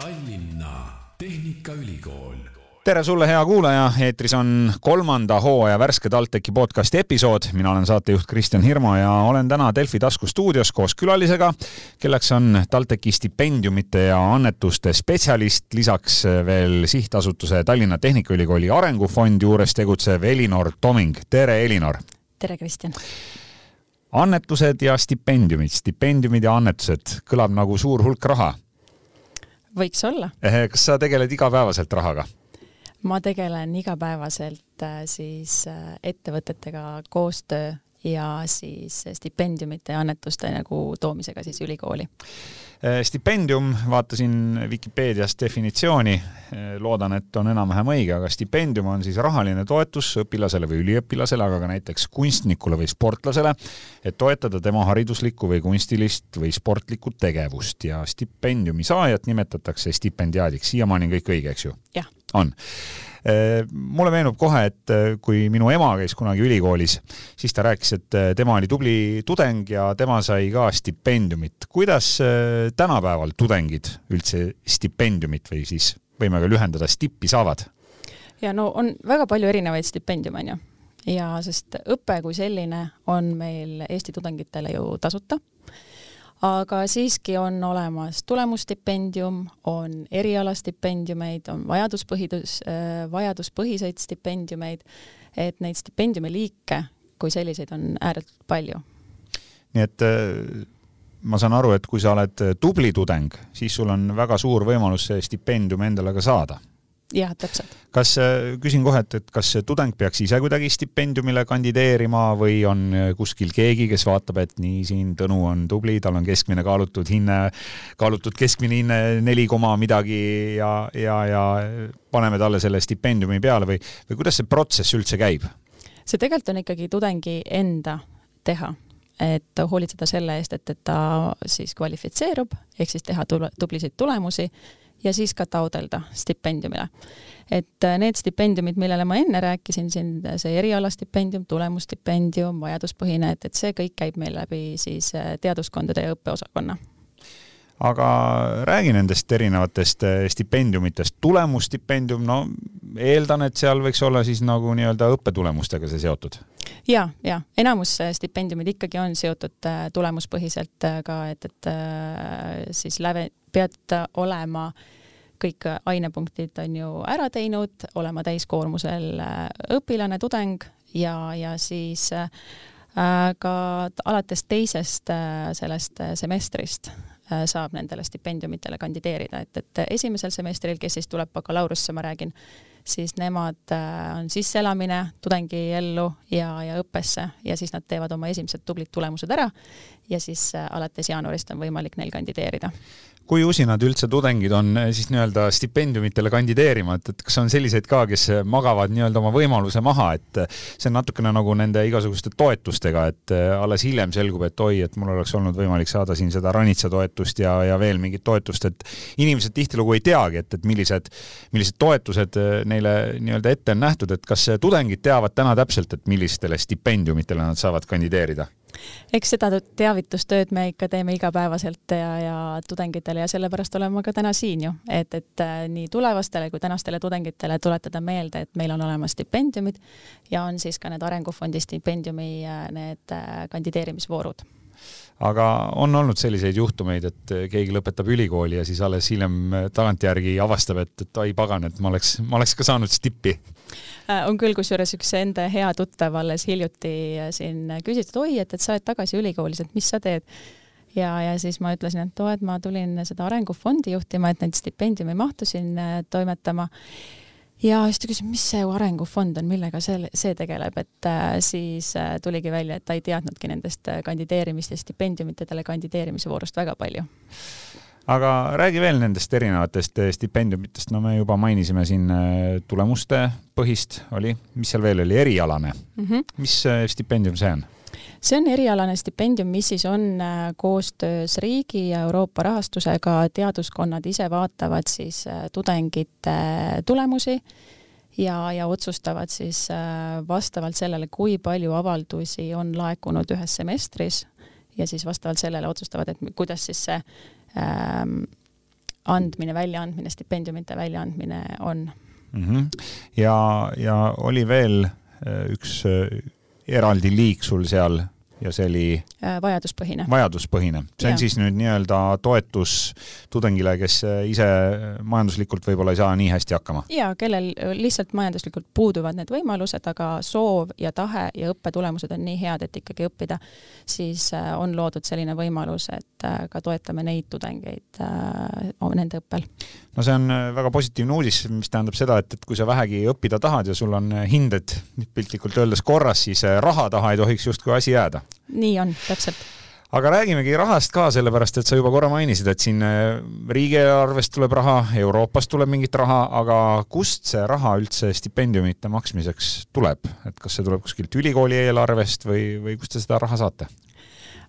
Tallinna Tehnikaülikool. tere sulle, hea kuulaja, eetris on kolmanda hooaja värske TalTechi podcasti episood. mina olen saatejuht Kristjan Hirmu ja olen täna Delfi taskustuudios koos külalisega, kelleks on TalTechi stipendiumite ja annetuste spetsialist, lisaks veel sihtasutuse Tallinna Tehnikaülikooli Arengufond juures tegutsev Elinor Toming. tere, Elinor! tere, Kristjan! annetused ja stipendiumid, stipendiumid ja annetused, kõlab nagu suur hulk raha võiks olla. kas sa tegeled igapäevaselt rahaga? ma tegelen igapäevaselt äh, siis äh, ettevõtetega koostöö ja siis stipendiumite ja annetuste nagu toomisega siis ülikooli. Äh, stipendium, vaatasin Vikipeediast definitsiooni, loodan, et on enam-vähem õige, aga stipendium on siis rahaline toetus õpilasele või üliõpilasele, aga ka näiteks kunstnikule või sportlasele, et toetada tema hariduslikku või kunstilist või sportlikku tegevust ja stipendiumi saajat nimetatakse stipendiaadiks. siiamaani on kõik õige, eks ju? On Äh, mulle meenub kohe, et äh, kui minu ema käis kunagi ülikoolis, siis ta rääkis, et äh, tema oli tubli tudeng ja tema sai ka stipendiumit. kuidas tänapäeval tudengid üldse stipendiumit või siis võime ka lühendada, stippi saavad? ja no on väga palju erinevaid stipendiume, on ju. ja sest õpe kui selline on meil Eesti tudengitele ju tasuta aga siiski on olemas tulemusstipendium, on erialastipendiumeid, on vajaduspõhidus, äh, vajaduspõhiseid stipendiumeid, et neid stipendiumi liike kui selliseid on ääretult palju. nii et äh, ma saan aru, et kui sa oled tubli tudeng, siis sul on väga suur võimalus see stipendium endale ka saada jah, täpselt. kas, äh, küsin kohe, et, et kas tudeng peaks ise kuidagi stipendiumile kandideerima või on äh, kuskil keegi, kes vaatab, et nii, siin Tõnu on tubli, tal on keskmine kaalutud hinne, kaalutud keskmine hinne neli koma midagi ja, ja, ja paneme talle selle stipendiumi peale või, või kuidas see protsess üldse käib? see tegelikult on ikkagi tudengi enda teha et hoolitseda selle eest, et, et ta siis kvalifitseerub, ehk siis teha tublisid tulemusi ja siis ka taodelda stipendiumile. et äh, need stipendiumid, millele ma enne rääkisin siin, see erialastipendium, tulemusstipendium, vajaduspõhine, et, et see kõik käib meil läbi siis äh, teaduskondade ja õppeosakonna aga räägi nendest erinevatest äh, stipendiumitest, tulemusstipendium, no eeldan, et seal võiks olla siis nagu nii-öelda õppetulemustega see seotud? ja, ja enamus stipendiumid ikkagi on seotud tulemuspõhiselt ka, et, et siis läve, pead olema kõik ainepunktid on ju ära teinud, olema täiskoormusel õpilane, tudeng ja, ja siis ka alates teisest sellest semestrist saab nendele stipendiumitele kandideerida, et, et esimesel semestril, kes siis tuleb bakalaureusesse, ma räägin, siis nemad äh, on sisseelamine tudengiellu ja, ja õppesse ja siis nad teevad oma esimesed tublid tulemused ära ja siis äh, alates jaanuarist on võimalik neil kandideerida kui usinad üldse tudengid on eh, siis nii-öelda stipendiumitele kandideerima, et, et kas on selliseid ka, kes magavad nii-öelda oma võimaluse maha, et eh, see on natukene nagu nende igasuguste toetustega, et eh, alles hiljem selgub, et oi, et mul oleks olnud võimalik saada siin seda ranitsatoetust ja, ja veel mingit toetust, et inimesed tihtilugu ei teagi, et, et millised, millised toetused neile nii-öelda ette on nähtud, et kas tudengid teavad täna täpselt, et millistele stipendiumitele nad saavad kandideerida? Eks seda teavitustööd me ikka teeme igapäevaselt ja, ja tudengitele ja sellepärast olen ma ka täna siin ju, et, et äh, nii tulevastele kui tänastele tudengitele tuletada meelde, et meil on olemas stipendiumid ja on siis ka need Arengufondi stipendiumi äh, need äh, kandideerimisvoorud aga on olnud selliseid juhtumeid, et keegi lõpetab ülikooli ja siis alles hiljem tagantjärgi avastab, et, et ai pagan, et ma oleks, ma oleks ka saanud stippi Äh, on küll, kusjuures üks enda hea tuttav alles hiljuti siin küsis, et oi, et, et sa oled tagasi ülikoolis, et mis sa teed ja, ja siis ma ütlesin, et oo, et ma tulin seda arengufondi juhtima, et neid stipendiumi mahtu siin äh, toimetama. Ja siis ta küsis, mis see arengufond on, millega see, see tegeleb, et äh, siis äh, tuligi välja, et ta ei teadnudki nendest kandideerimist ja stipendiumitele kandideerimise voorust väga palju aga räägi veel nendest erinevatest eh, stipendiumitest, no me juba mainisime siin eh, tulemuste põhist oli, mis seal veel oli, erialane mm. -hmm. mis eh, stipendium see on? see on erialane stipendium, mis siis on koostöös riigi ja Euroopa rahastusega, teaduskonnad ise vaatavad siis tudengite tulemusi ja, ja otsustavad siis vastavalt sellele, kui palju avaldusi on laekunud ühes semestris ja siis vastavalt sellele otsustavad, et kuidas siis see ähm, andmine, väljaandmine, stipendiumite väljaandmine on mm. -hmm. ja, ja oli veel üks eraldi liik sul seal ja see oli äh, vajaduspõhine. vajaduspõhine, see on ja. siis nüüd nii-öelda toetus tudengile, kes äh, ise majanduslikult võib-olla ei saa nii hästi hakkama? jaa, kellel lihtsalt majanduslikult puuduvad need võimalused, aga soov ja tahe ja õppetulemused on nii head, et ikkagi õppida, siis äh, on loodud selline võimalus, et ka toetame neid tudengeid nende õppel. No see on väga positiivne uudis, mis tähendab seda, et, et kui sa vähegi õppida tahad ja sul on hinded piltlikult öeldes korras, siis raha taha ei tohiks justkui asi jääda. Nii on, täpselt. Aga räägimegi rahast ka, sellepärast et sa juba korra mainisid, et siin äh, riigieelarvest tuleb raha, Euroopast tuleb mingit raha, aga kust see raha üldse stipendiumite maksmiseks tuleb, et kas see tuleb kuskilt ülikooli eelarvest või, või kust te seda raha saate?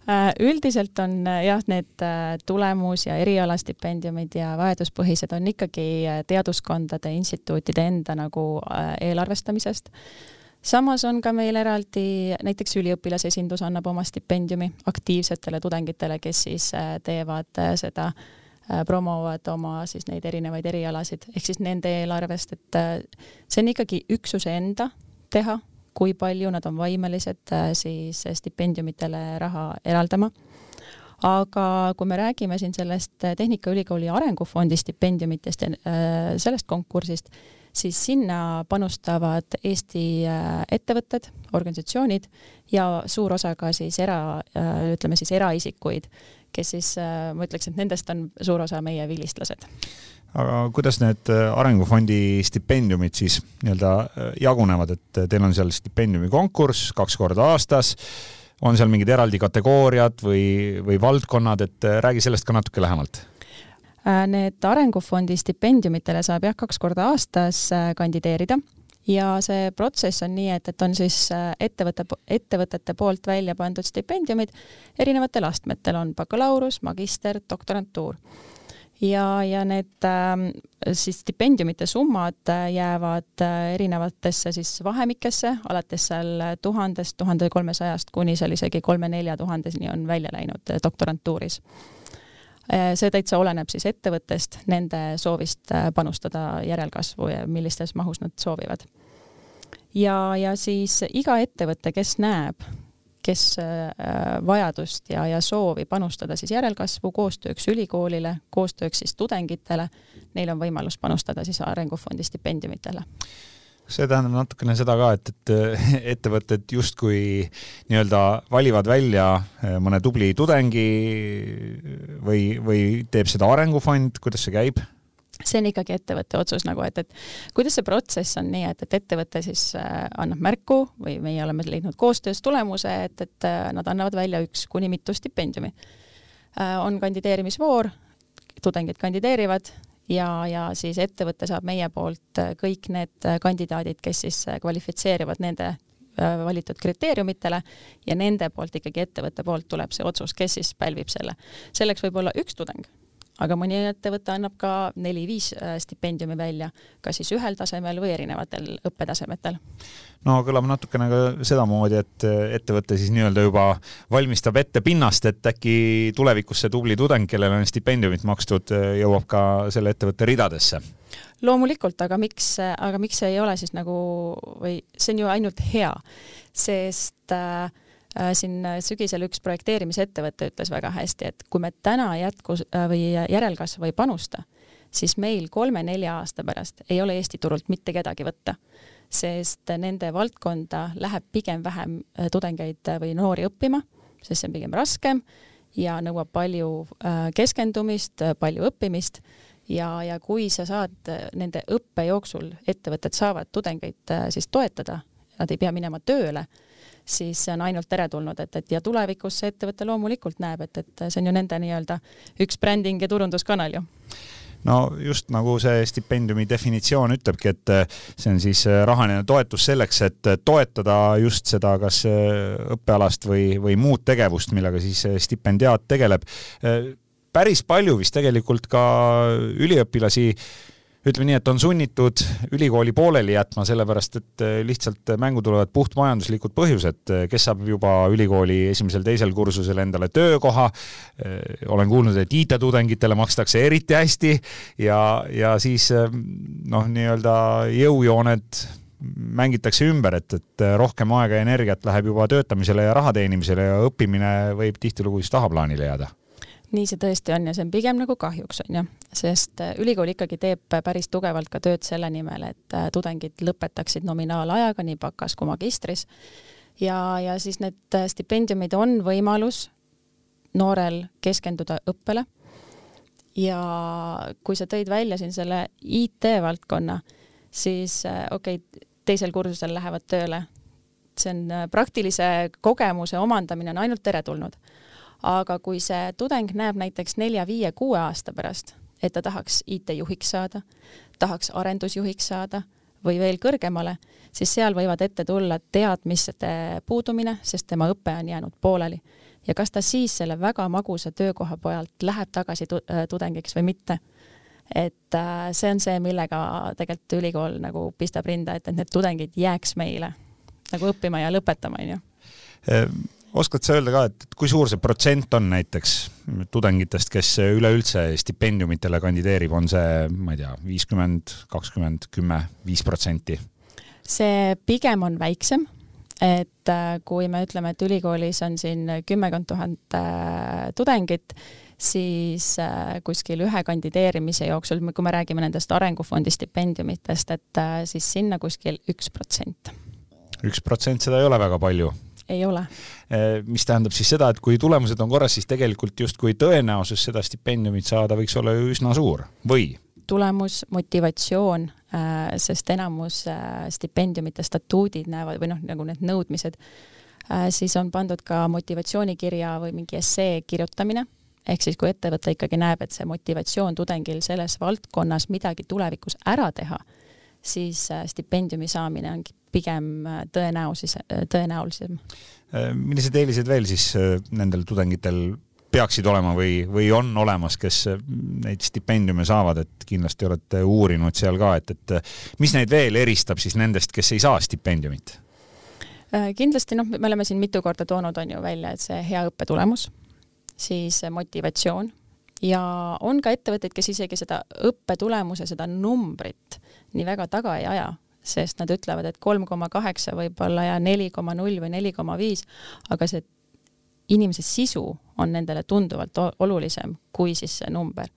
Äh, üldiselt on äh, jah, need tulemus- ja erialastipendiumid ja vajaduspõhised on ikkagi teaduskondade, instituutide enda nagu eelarvestamisest. Samas on ka meil eraldi, näiteks üliõpilasesindus annab oma stipendiumi aktiivsetele tudengitele, kes siis äh, teevad äh, seda, äh, promovad oma siis neid erinevaid erialasid, ehk siis nende eelarvest, et see on ikkagi üksuse enda teha, kui palju nad on võimelised siis stipendiumitele raha eraldama. Aga kui me räägime siin sellest Tehnikaülikooli Arengufondi stipendiumitest ja sellest konkursist, siis sinna panustavad Eesti äh, ettevõtted, organisatsioonid ja suur osa ka siis era, äh, ütleme siis eraisikuid, kes siis, äh, ma ütleks, et nendest on suur osa meie vilistlased aga kuidas need Arengufondi stipendiumid siis nii-öelda jagunevad, et teil on seal stipendiumikonkurss kaks korda aastas, on seal mingid eraldi kategooriad või, või valdkonnad, et räägi sellest ka natuke lähemalt. Äh, need Arengufondi stipendiumitele saab jah, kaks korda aastas äh, kandideerida. Ja see protsess on nii, et, et on siis äh, ettevõtte, ettevõtete poolt välja pandud stipendiumid. Erinevatel astmetel, on bakalaureus, magister, doktorantuur. Ja, ja need äh, siis stipendiumite summad jäävad erinevatesse siis vahemikesse, alates seal tuhandest, tuhande kolmesajast kuni seal isegi kolme-nelja tuhandeseni on välja läinud doktorantuuris Äh, see täitsa oleneb siis ettevõttest, nende soovist äh, panustada järelkasvu ja millistes mahus nad soovivad. ja, ja siis iga ettevõte, kes näeb, kes äh, vajadust ja, ja soovi panustada siis järelkasvu koostööks ülikoolile, koostööks siis tudengitele, neil on võimalus panustada siis Arengufondi stipendiumitele see tähendab natukene seda ka, et, et ettevõtted justkui nii-öelda valivad välja eh, mõne tubli tudengi või, või teeb seda arengufond, kuidas see käib? See on ikkagi ettevõtte otsus nagu, et, et kuidas see protsess on nii, et, et ettevõte siis äh, annab märku või meie oleme leidnud koostöös tulemuse, et, et äh, nad annavad välja üks kuni mitu stipendiumi äh,. on kandideerimisvoor, tudengid kandideerivad ja, ja siis ettevõte saab meie poolt kõik need kandidaadid, kes siis kvalifitseerivad nende valitud kriteeriumitele ja nende poolt ikkagi ettevõtte poolt tuleb see otsus, kes siis pälvib selle. selleks võib olla üks tudeng aga mõni ettevõte annab ka neli-viis äh, stipendiumi välja, kas siis ühel tasemel või erinevatel õppetasemetel. no kõlab natukene ka sedamoodi, et äh, ettevõte siis nii-öelda juba valmistab ette pinnast, et äkki tulevikus see tubli tudeng, kellele on stipendiumit makstud, äh, jõuab ka selle ettevõtte ridadesse loomulikult, aga miks, aga miks see ei ole siis nagu või see on ju ainult hea, sest äh, Äh, siin äh, sügisel üks projekteerimisettevõte ütles väga hästi, et kui me täna jätkus äh, või järelkasvu ei panusta, siis meil kolme-nelja aasta pärast ei ole Eesti turult mitte kedagi võtta, sest nende valdkonda läheb pigem vähem tudengeid või noori õppima, sest see on pigem raskem ja nõuab palju keskendumist, palju õppimist. Ja, ja kui sa saad nende õppe jooksul, ettevõtted saavad tudengeid siis toetada, nad ei pea minema tööle siis see on ainult teretulnud, et, et ja tulevikus see ettevõte loomulikult näeb, et, et see on ju nende nii-öelda üks bränding ja turunduskanal ju no just nagu see stipendiumi definitsioon ütlebki, et see on siis rahaline toetus selleks, et toetada just seda kas õppealast või, või muud tegevust, millega siis stipendiaat tegeleb. päris palju vist tegelikult ka üliõpilasi ütleme nii, et on sunnitud ülikooli pooleli jätma, sellepärast et äh, lihtsalt mängu tulevad puhtmajanduslikud põhjused, kes saab juba ülikooli esimesel-teisel kursusel endale töökoha, olen kuulnud, et IT-tudengitele makstakse eriti hästi ja, ja siis noh, nii-öelda jõujooned mängitakse ümber, et, et rohkem aega ja energiat läheb juba töötamisele ja raha teenimisele ja õppimine võib tihtilugu siis tahaplaanile jääda nii see tõesti on ja see on pigem nagu kahjuks, on ju, sest äh, ülikool ikkagi teeb päris tugevalt ka tööd selle nimel, et äh, tudengid lõpetaksid nominaalajaga nii bakas kui magistris. ja, ja siis need äh, stipendiumid on võimalus noorel keskenduda õppele. ja kui sa tõid välja siin selle IT-valdkonna, siis okei okay,, teisel kursusel lähevad tööle. see on praktilise kogemuse omandamine on ainult teretulnud. Aga kui see tudeng näeb näiteks nelja-viie-kuue aasta pärast, et ta tahaks IT-juhiks saada, tahaks arendusjuhiks saada või veel kõrgemale, siis seal võivad ette tulla teadmiste puudumine, sest tema õpe on jäänud pooleli. ja kas ta siis selle väga magusa töökoha pealt läheb tagasi äh, tudengiks või mitte et äh, see on see, millega tegelikult ülikool nagu pistab rinda, et, et need tudengid jääks meile nagu õppima ja lõpetama, onju ehm, oskad sa öelda ka, et kui suur see protsent on näiteks tudengitest, kes üleüldse stipendiumitele kandideerib, on see, ma ei tea, viiskümmend, kakskümmend, kümme, viis protsenti? see pigem on väiksem, et äh, kui me ütleme, et ülikoolis on siin kümmekond tuhat äh, tudengit, siis äh, kuskil ühe kandideerimise jooksul, kui me räägime nendest arengufondi stipendiumitest, et siis sinna kuskil üks protsent. üks protsent, seda ei ole väga palju ei ole. Äh, mis tähendab siis seda, et kui tulemused on korras, siis tegelikult justkui tõenäosus seda stipendiumit saada võiks olla ju üsna suur, või? tulemus, motivatsioon, sest enamus stipendiumite statuudid näevad või noh, nagu need nõudmised, siis on pandud ka motivatsioonikirja või mingi essee kirjutamine ehk siis, kui ettevõte ikkagi näeb, et see motivatsioon tudengil selles valdkonnas midagi tulevikus ära teha, siis stipendiumi saamine ongi pigem äh, tõenäosus, äh, tõenäolisem. millised eelised veel siis nendel tudengitel peaksid olema või, või on olemas, kes neid stipendiume saavad, et kindlasti olete uurinud seal ka, et, et mis neid veel eristab siis nendest, kes ei saa stipendiumit? kindlasti noh, me oleme siin mitu korda toonud, on ju välja, et see hea õppetulemus siis motivatsioon ja on ka ettevõtteid, kes isegi seda õppetulemuse, seda numbrit nii väga taga ei aja, sest nad ütlevad, et kolm koma kaheksa võib-olla ja neli koma null või neli koma viis, aga see inimese sisu on nendele tunduvalt olulisem kui siis see number.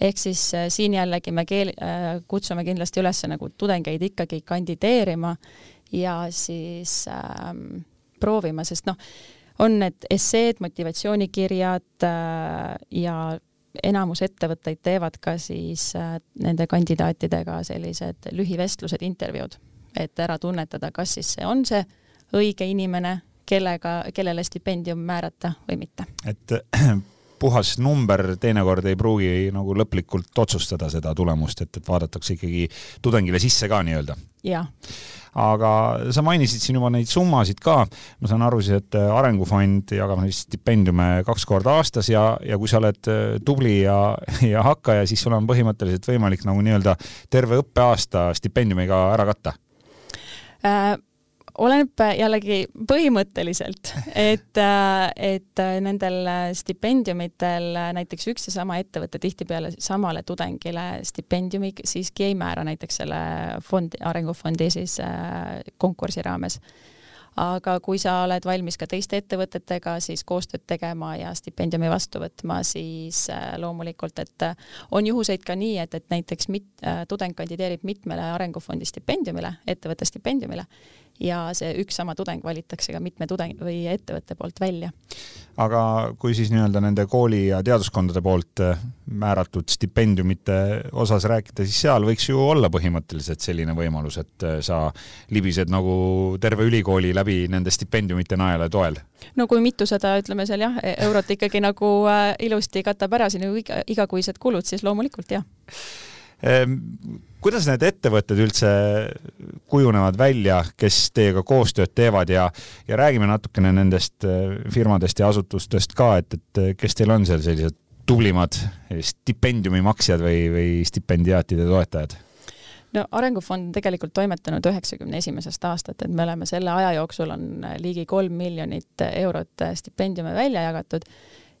ehk siis äh, siin jällegi me keel- äh,, kutsume kindlasti üles nagu tudengeid ikkagi kandideerima ja siis ähm, proovima, sest noh, on need esseed, motivatsioonikirjad äh, ja enamus ettevõtteid teevad ka siis äh, nende kandidaatidega sellised lühivestlused, intervjuud, et ära tunnetada, kas siis see on see õige inimene, kellega, kellele stipendium määrata või mitte. et puhas number teinekord ei pruugi nagu lõplikult otsustada seda tulemust, et, et vaadatakse ikkagi tudengile sisse ka nii-öelda. jah. Aga sa mainisid siin juba neid summasid ka, ma saan aru siis, et äh, Arengufond jagab neid stipendiume kaks korda aastas ja, ja kui sa oled äh, tubli ja, ja hakkaja, siis sul on põhimõtteliselt võimalik nagu nii-öelda terve õppeaasta stipendiumiga ära katta. Äh oleneb jällegi põhimõtteliselt, et, et nendel stipendiumitel näiteks üks ja sama ettevõte tihtipeale samale tudengile stipendiumi siiski ei määra näiteks selle fondi, arengufondi siis äh, konkursi raames. Aga kui sa oled valmis ka teiste ettevõtetega siis koostööd tegema ja stipendiumi vastu võtma, siis äh, loomulikult, et äh, on juhuseid ka nii, et, et näiteks mit, tudeng kandideerib mitmele arengufondi stipendiumile, ettevõtte stipendiumile ja see üks sama tudeng valitakse ka mitme tudeng- või ettevõtte poolt välja. aga kui siis nii-öelda nende kooli ja teaduskondade poolt äh, määratud stipendiumite osas rääkida, siis seal võiks ju olla põhimõtteliselt selline võimalus, et äh, sa libised nagu terve ülikooli läbi nende stipendiumite najale toel? no kui mitusada, ütleme seal jah, eurot ikkagi nagu äh, ilusti katab ära sinu iga, igakuised kulud, siis loomulikult jah kuidas need ettevõtted üldse kujunevad välja, kes teiega koostööd teevad ja, ja räägime natukene nendest eh, firmadest ja asutustest ka, et, et kes teil on seal sellised tublimad stipendiumi maksjad või, või stipendiaatide toetajad? no Arengufond on tegelikult toimetanud üheksakümne esimesest aastat, et me oleme selle aja jooksul on ligi kolm miljonit eurot stipendiume välja jagatud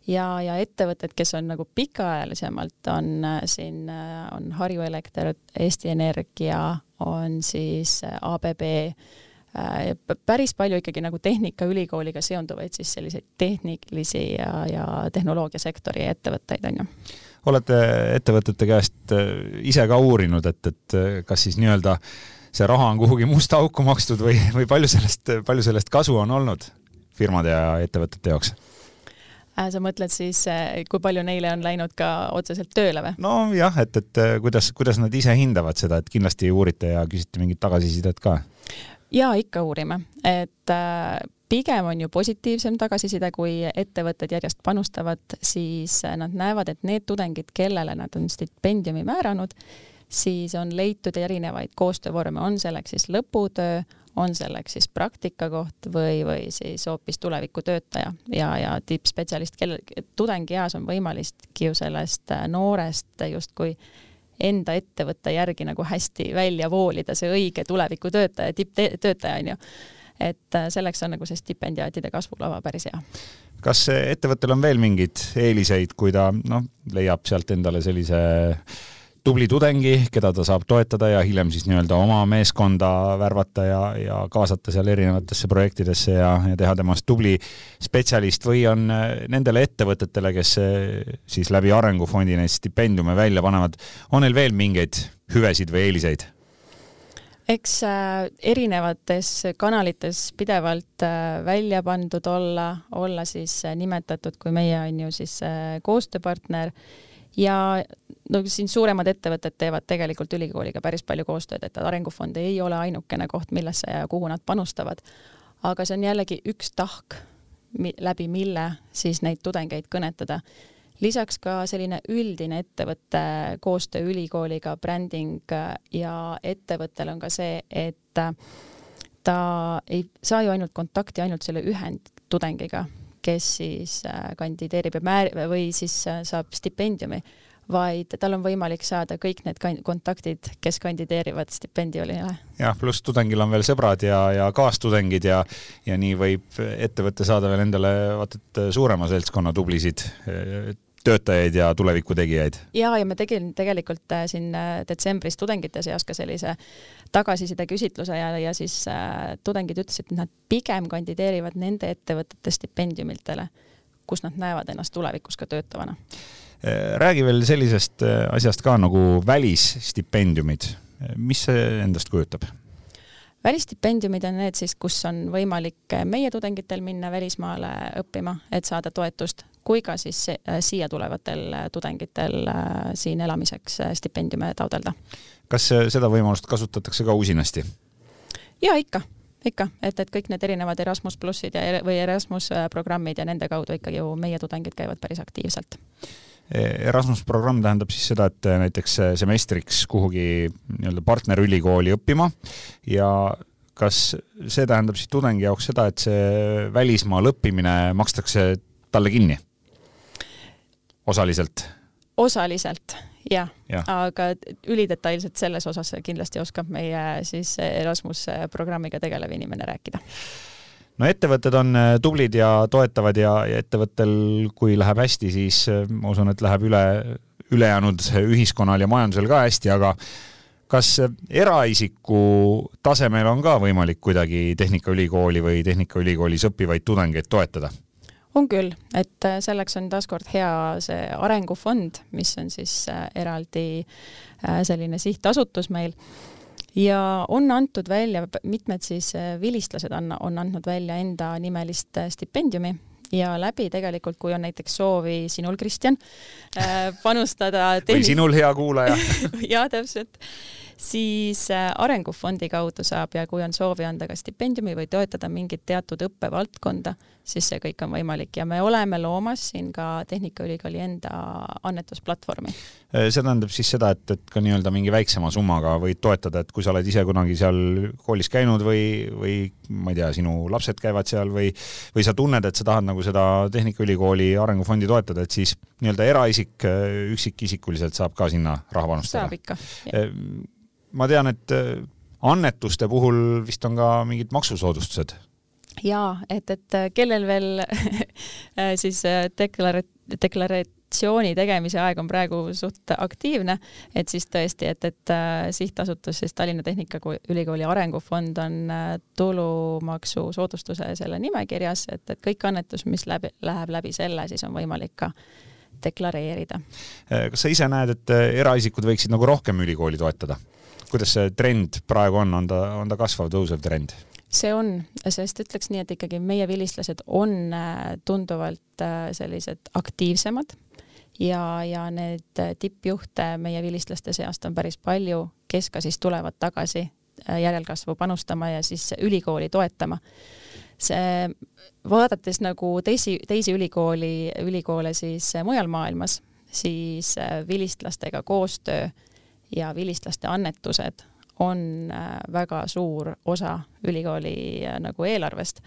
ja, ja ettevõtted, kes on nagu pikaajalisemalt, on äh, siin, äh, on Harju Elekter, Eesti Energia, on siis äh, ABB, päris palju ikkagi nagu Tehnikaülikooliga seonduvaid siis selliseid tehnilisi ja, ja tehnoloogiasektori ettevõtteid, on ju olete ettevõtete käest ise ka uurinud, et, et kas siis nii-öelda see raha on kuhugi musta auku makstud või, või palju sellest, palju sellest kasu on olnud firmade ja ettevõtete jaoks? Äh, sa mõtled siis, äh, kui palju neile on läinud ka otseselt tööle või? nojah, et, et äh, kuidas, kuidas nad ise hindavad seda, et kindlasti uurite ja küsite mingit tagasisidet ka? jaa, ikka uurime, et pigem on ju positiivsem tagasiside, kui ettevõtted järjest panustavad, siis nad näevad, et need tudengid, kellele nad on stipendiumi määranud, siis on leitud erinevaid koostöövorme, on selleks siis lõputöö, on selleks siis praktikakoht või, või siis hoopis tulevikutöötaja ja, ja tippspetsialist, kellel tudengieas on võimalikki ju sellest noorest justkui enda ettevõtte järgi nagu hästi välja voolida see õige tulevikutöötaja, tipptöötaja on ju. et selleks on nagu see stipendiaatide kasvulava päris hea kas ettevõttel on veel mingeid eeliseid, kui ta noh, leiab sealt endale sellise tubli tudengi, keda ta saab toetada ja hiljem siis nii-öelda oma meeskonda värvata ja, ja kaasata seal erinevatesse projektidesse ja, ja teha temast tubli spetsialist või on äh, nendele ettevõtetele, kes äh, siis läbi Arengufondi neid stipendiume välja panevad, on neil veel mingeid hüvesid või eeliseid? eks äh, erinevates kanalites pidevalt välja pandud olla, olla siis nimetatud, kui meie on ju siis koostööpartner ja no siin suuremad ettevõtted teevad tegelikult ülikooliga päris palju koostööd, et Arengufond ei ole ainukene koht, millesse ja kuhu nad panustavad. aga see on jällegi üks tahk, läbi mille siis neid tudengeid kõnetada. lisaks ka selline üldine ettevõtte koostöö ülikooliga, bränding ja ettevõttel on ka see, et ta ei saa ju ainult kontakti ainult selle ühe tudengiga, kes siis äh, kandideerib ja määr- või siis äh, saab stipendiumi, vaid tal on võimalik saada kõik need kontaktid, kes kandideerivad stipendiumile. jah, pluss tudengil on veel sõbrad ja, ja kaastudengid ja, ja nii võib ettevõte saada veel endale vaata et suurema seltskonna tublisid töötajaid ja tuleviku tegijaid. ja, ja me tegime tegelikult äh, siin äh, detsembris tudengite seas ka sellise tagasiside küsitluse ja, ja siis äh, tudengid ütlesid, et nad pigem kandideerivad nende ettevõtete stipendiumitele, kus nad näevad ennast tulevikus ka töötavana. Äh, räägi veel sellisest asjast ka nagu välisstipendiumid, mis see endast kujutab? välisstipendiumid on need siis, kus on võimalik meie tudengitel minna välismaale õppima, et saada toetust kui ka siis äh, siia tulevatel äh, tudengitel äh, siin elamiseks stipendiume taotleda. kas seda võimalust kasutatakse ka usinasti? jaa, ikka, ikka, et, et kõik need erinevad Erasmus plussid ja või Erasmus programmid ja nende kaudu ikkagi ju meie tudengid käivad päris aktiivselt. Erasmus programm tähendab siis seda, et näiteks semestriks kuhugi nii-öelda partnerülikooli õppima ja kas see tähendab siis tudengi jaoks seda, et see välismaal õppimine makstakse talle kinni? Osaliselt? osaliselt, jah ja., aga ülidetailselt selles osas kindlasti oskab meie siis Erasmus programmiga tegelev inimene rääkida no ettevõtted on äh, tublid ja toetavad ja, ja ettevõttel, kui läheb hästi, siis äh, ma usun, et läheb üle, ülejäänud ühiskonnal ja majandusel ka hästi, aga kas eraisiku tasemel on ka võimalik kuidagi Tehnikaülikooli või Tehnikaülikoolis õppivaid tudengeid toetada? On küll, et äh, selleks on taaskord hea see arengufond, mis on siis äh, eraldi äh, selline sihtasutus meil. Ja on antud välja, mitmed siis vilistlased on, on andnud välja enda nimelist stipendiumi. Ja läbi tegelikult, kui on näiteks soovi sinul, Kristjan, panustada tehnik... või sinul, hea kuulaja. Jaa, täpselt. Siis Arengufondi kaudu saab ja kui on soovi anda ka stipendiumi või toetada mingit teatud õppevaldkonda, siis see kõik on võimalik ja me oleme loomas siin ka Tehnikaülikooli enda annetusplatvormi. Äh, see tähendab siis seda, et, et ka nii-öelda mingi väiksema summaga võid toetada, et kui sa oled ise kunagi seal koolis käinud või, või ma ei tea, sinu lapsed käivad seal või, või sa tunned, et sa tahad nagu seda Tehnikaülikooli Arengufondi toetada, et siis nii-öelda eraisik üksikisikuliselt saab ka sinna raha panustada? saab ikka. ma tean, et annetuste puhul vist on ka mingid maksusoodustused jaa, et, et kellel veel siis deklara-, deklaratsiooni tegemise aeg on praegu suht aktiivne, et siis tõesti, et, et sihtasutus siis Tallinna Tehnikaülikooli Arengufond on tulumaksusoodustuse selle nimekirjas, et, et kõik annetus, mis läbi, läheb läbi selle, siis on võimalik ka deklareerida. kas sa ise näed, et eraisikud võiksid nagu rohkem ülikooli toetada? kuidas see trend praegu on, on ta, on ta kasvav, tõusev trend? See on, sest ütleks nii, et ikkagi meie vilistlased on äh, tunduvalt äh, sellised aktiivsemad ja, ja need tippjuhte meie vilistlaste seast on päris palju, kes ka siis tulevad tagasi äh, järelkasvu panustama ja siis ülikooli toetama. see, vaadates nagu teisi, teisi ülikooli, ülikoole siis mujal maailmas, siis vilistlastega koostöö ja vilistlaste annetused on äh, väga suur osa ülikooli äh, nagu eelarvest.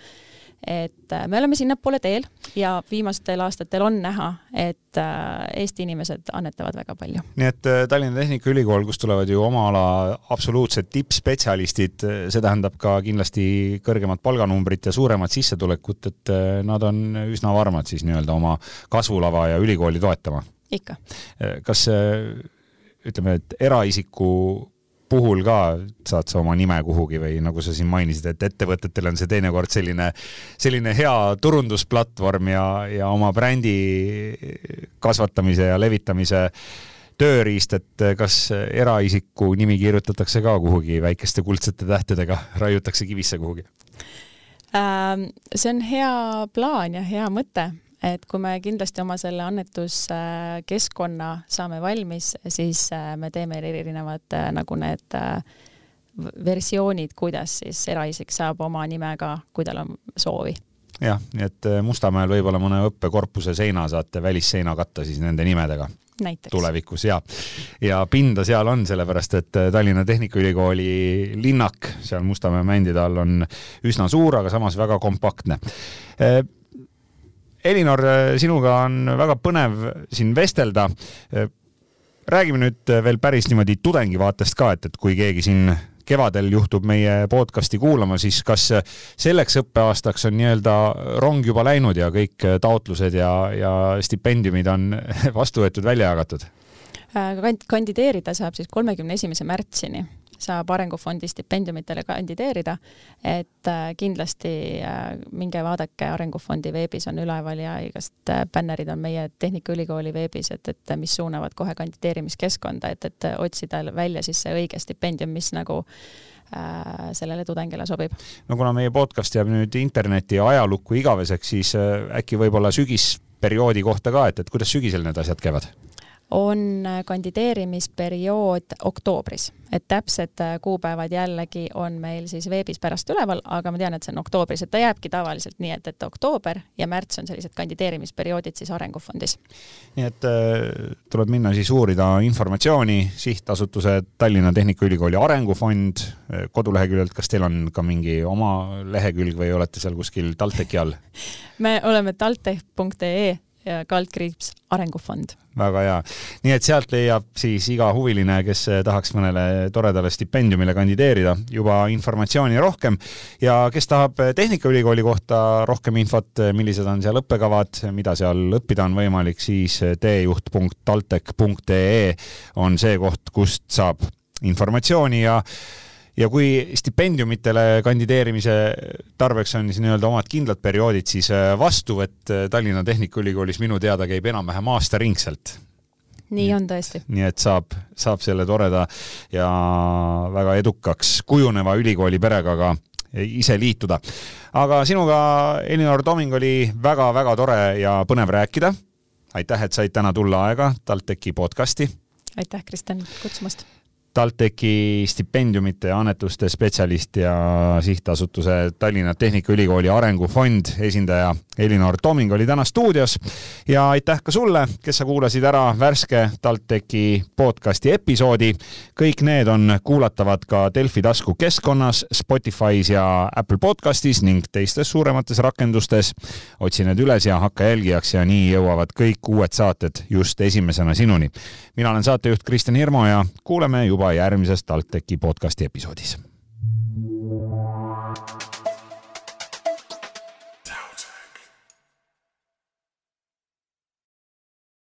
et äh, me oleme sinnapoole teel ja viimastel aastatel on näha, et Eesti inimesed annetavad väga palju. nii et Tallinna Tehnikaülikool, kust tulevad ju oma ala absoluutsed tippspetsialistid, see tähendab ka kindlasti kõrgemat palganumbrit ja suuremat sissetulekut, et nad on üsna varmad siis nii-öelda oma kasvulava ja ülikooli toetama? ikka. kas ütleme, et eraisiku puhul ka saad sa oma nime kuhugi või nagu sa siin mainisid, et ettevõtetel on see teinekord selline, selline hea turundusplatvorm ja, ja oma brändi kasvatamise ja levitamise tööriist, et kas eraisiku nimi kirjutatakse ka kuhugi väikeste kuldsete tähtedega, raiutakse kivisse kuhugi? Ähm, see on hea plaan ja hea mõte et kui me kindlasti oma selle annetuskeskkonna saame valmis, siis äh, me teeme erinevad äh, nagu need äh, versioonid, kuidas siis eraisik saab oma nime ka, kui tal on soovi jah, nii et Mustamäel võib-olla mõne õppekorpuse seina saate välisseina katta siis nende nimedega. Näiteks. tulevikus ja, ja pinda seal on, sellepärast et Tallinna Tehnikaülikooli linnak seal Mustamäe mändide all on üsna suur, aga samas väga kompaktne Elinor, sinuga on väga põnev siin vestelda. räägime nüüd veel päris niimoodi tudengi vaatest ka, et, et kui keegi siin kevadel juhtub meie podcasti kuulama, siis kas selleks õppeaastaks on nii-öelda rong juba läinud ja kõik taotlused ja, ja stipendiumid on vastu võetud, välja jagatud? kandideerida saab siis kolmekümne esimese märtsini saab Arengufondi stipendiumitele kandideerida, et äh, kindlasti äh, minge vaadake, Arengufondi veebis on üleval ja igast äh, bännerid on meie Tehnikaülikooli veebis, et, et mis suunavad kohe kandideerimiskeskkonda, et, et otsida välja siis see õige stipendium, mis nagu sellele tudengile sobib. no kuna meie podcast jääb nüüd interneti ajalukku igaveseks, siis äkki võib-olla sügisperioodi kohta ka, et, et kuidas sügisel need asjad käivad? On kandideerimisperiood oktoobris, et täpsed äh, kuupäevad jällegi on meil siis veebis pärast üleval, aga ma tean, et see on oktoobris, et ta jääbki tavaliselt nii, et, et oktoober ja märts on sellised kandideerimisperioodid siis Arengufondis. nii et äh, tuleb minna siis uurida informatsiooni, sihtasutuse Tallinna Tehnikaülikooli Arengufond äh, koduleheküljelt, kas teil on ka mingi oma lehekülg või olete seal kuskil TalTechi all? Me oleme taltech.ee kaldkriips Arengufond. väga hea. nii et sealt leiab siis iga huviline, kes tahaks mõnele toredale stipendiumile kandideerida, juba informatsiooni rohkem ja kes tahab Tehnikaülikooli kohta rohkem infot, millised on seal õppekavad, mida seal õppida on võimalik, siis teejuht.taltech.ee on see koht, kust saab informatsiooni ja ja kui stipendiumitele kandideerimise tarbeks on siis nii-öelda omad kindlad perioodid, siis äh, vastuvõtt äh, Tallinna Tehnikaülikoolis minu teada käib enam-vähem aastaringselt. nii on tõesti. nii et saab, saab selle toreda ja väga edukaks kujuneva ülikooli perega ka ise liituda. aga sinuga, Elinor Toming, oli väga-väga tore ja põnev rääkida. aitäh, et said täna tulla aega TalTechi podcasti. aitäh, Kristjan, kutsumast TalTechi stipendiumite ja annetuste spetsialist ja sihtasutuse Tallinna Tehnikaülikooli Arengufond esindaja Elinor Toming oli täna stuudios ja aitäh ka sulle, kes sa kuulasid ära värske TalTechi podcasti episoodi. kõik need on kuulatavad ka Delfi tasku keskkonnas, Spotify's ja Apple podcastis ning teistes suuremates rakendustes. otsi need üles ja hakka jälgijaks ja nii jõuavad kõik uued saated just esimesena sinuni. mina olen saatejuht Kristjan Hirmu ja kuuleme juba järgmises TalTechi podcasti episoodis.